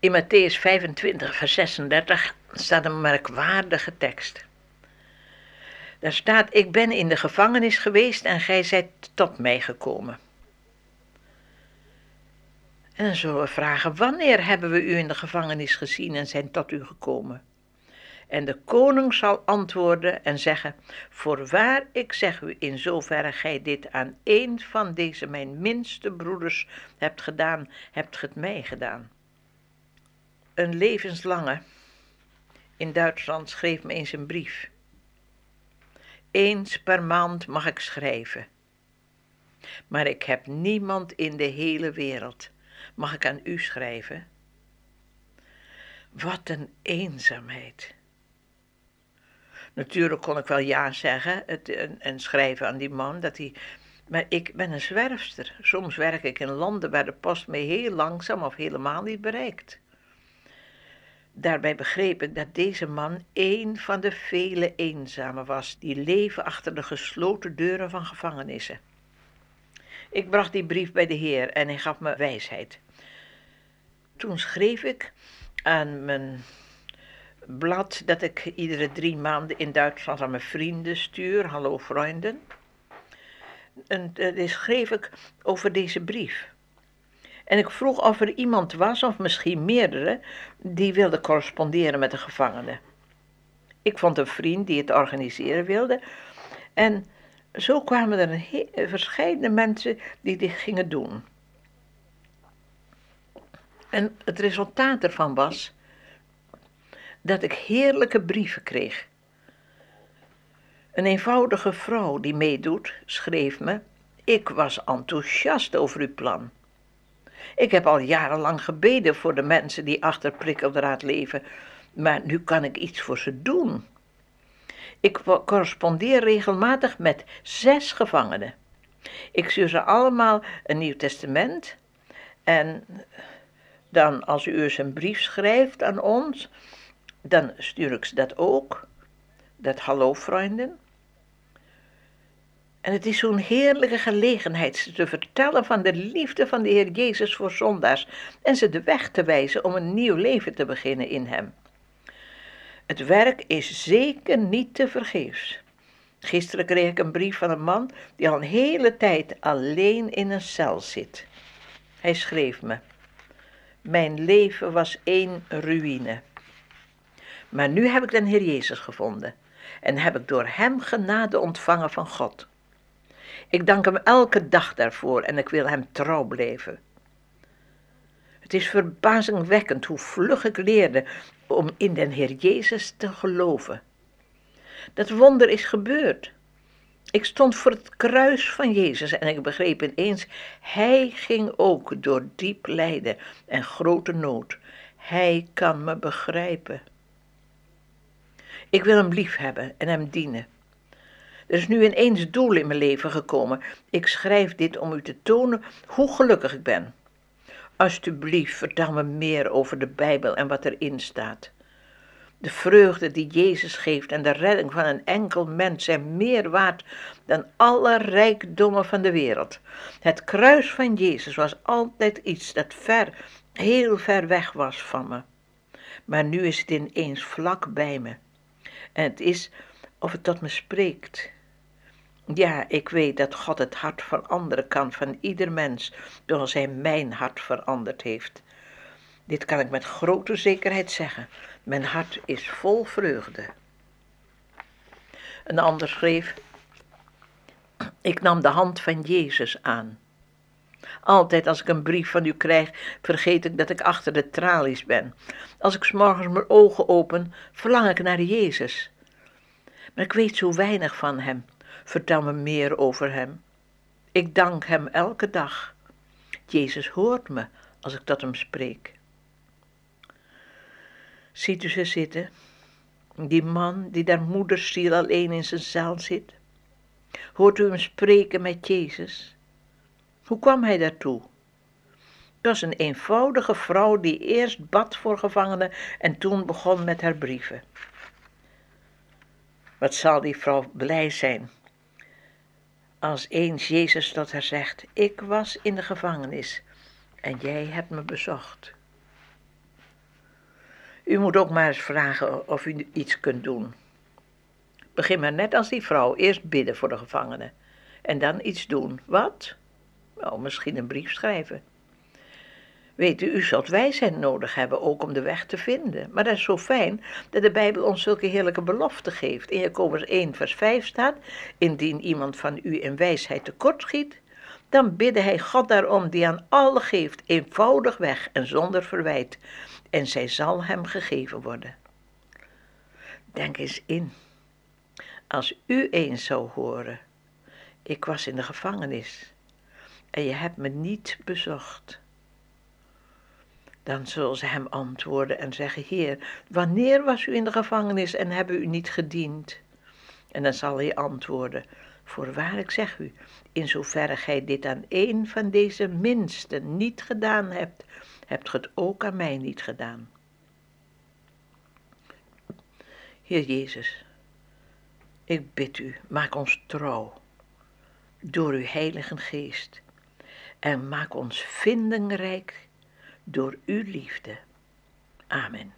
In Matthäus 25, vers 36 staat een merkwaardige tekst. Daar staat: Ik ben in de gevangenis geweest en gij zijt tot mij gekomen. En dan zullen we vragen: Wanneer hebben we u in de gevangenis gezien en zijn tot u gekomen? En de koning zal antwoorden en zeggen: Voorwaar, ik zeg u, in zoverre gij dit aan een van deze mijn minste broeders hebt gedaan, hebt het mij gedaan. Een levenslange in Duitsland schreef me eens een brief. Eens per maand mag ik schrijven. Maar ik heb niemand in de hele wereld. Mag ik aan u schrijven? Wat een eenzaamheid. Natuurlijk kon ik wel ja zeggen het, en, en schrijven aan die man dat hij. Maar ik ben een zwerfster. Soms werk ik in landen waar de post me heel langzaam of helemaal niet bereikt. Daarbij begreep ik dat deze man één van de vele eenzamen was die leven achter de gesloten deuren van gevangenissen. Ik bracht die brief bij de Heer en hij gaf me wijsheid. Toen schreef ik aan mijn blad dat ik iedere drie maanden in Duitsland aan mijn vrienden stuur. Hallo vrienden. En uh, schreef ik over deze brief. En ik vroeg of er iemand was, of misschien meerdere, die wilde corresponderen met de gevangenen. Ik vond een vriend die het organiseren wilde. En zo kwamen er verschillende mensen die dit gingen doen. En het resultaat ervan was dat ik heerlijke brieven kreeg. Een eenvoudige vrouw die meedoet schreef me: Ik was enthousiast over uw plan. Ik heb al jarenlang gebeden voor de mensen die achter prikkeldraad leven, maar nu kan ik iets voor ze doen. Ik correspondeer regelmatig met zes gevangenen. Ik stuur ze allemaal een Nieuw Testament en dan als u eens een brief schrijft aan ons, dan stuur ik ze dat ook. Dat hallo vrienden. En het is zo'n heerlijke gelegenheid ze te vertellen van de liefde van de Heer Jezus voor zondaars en ze de weg te wijzen om een nieuw leven te beginnen in Hem. Het werk is zeker niet te vergeefs. Gisteren kreeg ik een brief van een man die al een hele tijd alleen in een cel zit. Hij schreef me: Mijn leven was één ruïne. Maar nu heb ik den Heer Jezus gevonden en heb ik door Hem genade ontvangen van God. Ik dank Hem elke dag daarvoor en ik wil Hem trouw blijven. Het is verbazingwekkend hoe vlug ik leerde om in den Heer Jezus te geloven. Dat wonder is gebeurd. Ik stond voor het kruis van Jezus en ik begreep ineens, Hij ging ook door diep lijden en grote nood. Hij kan me begrijpen. Ik wil hem lief hebben en hem dienen. Er is nu ineens doel in mijn leven gekomen. Ik schrijf dit om u te tonen hoe gelukkig ik ben. Alsjeblieft, vertel me meer over de Bijbel en wat erin staat. De vreugde die Jezus geeft en de redding van een enkel mens zijn meer waard dan alle rijkdommen van de wereld. Het kruis van Jezus was altijd iets dat ver, heel ver weg was van me. Maar nu is het ineens vlak bij me. En het is of het tot me spreekt. Ja, ik weet dat God het hart veranderen kan van ieder mens, zoals Hij mijn hart veranderd heeft. Dit kan ik met grote zekerheid zeggen. Mijn hart is vol vreugde. Een ander schreef: Ik nam de hand van Jezus aan. Altijd als ik een brief van u krijg, vergeet ik dat ik achter de tralies ben. Als ik s morgens mijn ogen open, verlang ik naar Jezus. Maar ik weet zo weinig van Hem. Vertel me meer over Hem. Ik dank Hem elke dag. Jezus hoort me als ik tot Hem spreek. Ziet u ze zitten? Die man die daar moedersziel alleen in zijn cel zit? Hoort u hem spreken met Jezus? Hoe kwam hij daartoe? Het was een eenvoudige vrouw die eerst bad voor gevangenen en toen begon met haar brieven. Wat zal die vrouw blij zijn als eens Jezus tot haar zegt: Ik was in de gevangenis en jij hebt me bezocht. U moet ook maar eens vragen of u iets kunt doen. Begin maar net als die vrouw, eerst bidden voor de gevangenen en dan iets doen. Wat? Nou, misschien een brief schrijven. Weet u, u zult wijsheid nodig hebben, ook om de weg te vinden. Maar dat is zo fijn dat de Bijbel ons zulke heerlijke beloften geeft. In Jacobus 1, vers 5 staat: Indien iemand van u in wijsheid tekortschiet, dan bidde hij God daarom, die aan alle geeft, eenvoudig weg en zonder verwijt, en zij zal hem gegeven worden. Denk eens in, als u eens zou horen, ik was in de gevangenis en je hebt me niet bezocht. Dan zullen ze hem antwoorden en zeggen: Heer, wanneer was u in de gevangenis en hebben u niet gediend? En dan zal hij antwoorden: Voorwaar, ik zeg u, in zoverre gij dit aan een van deze minsten niet gedaan hebt, hebt ge het ook aan mij niet gedaan. Heer Jezus, ik bid u, maak ons trouw door uw Heilige Geest en maak ons vindingrijk door uw liefde. Amen.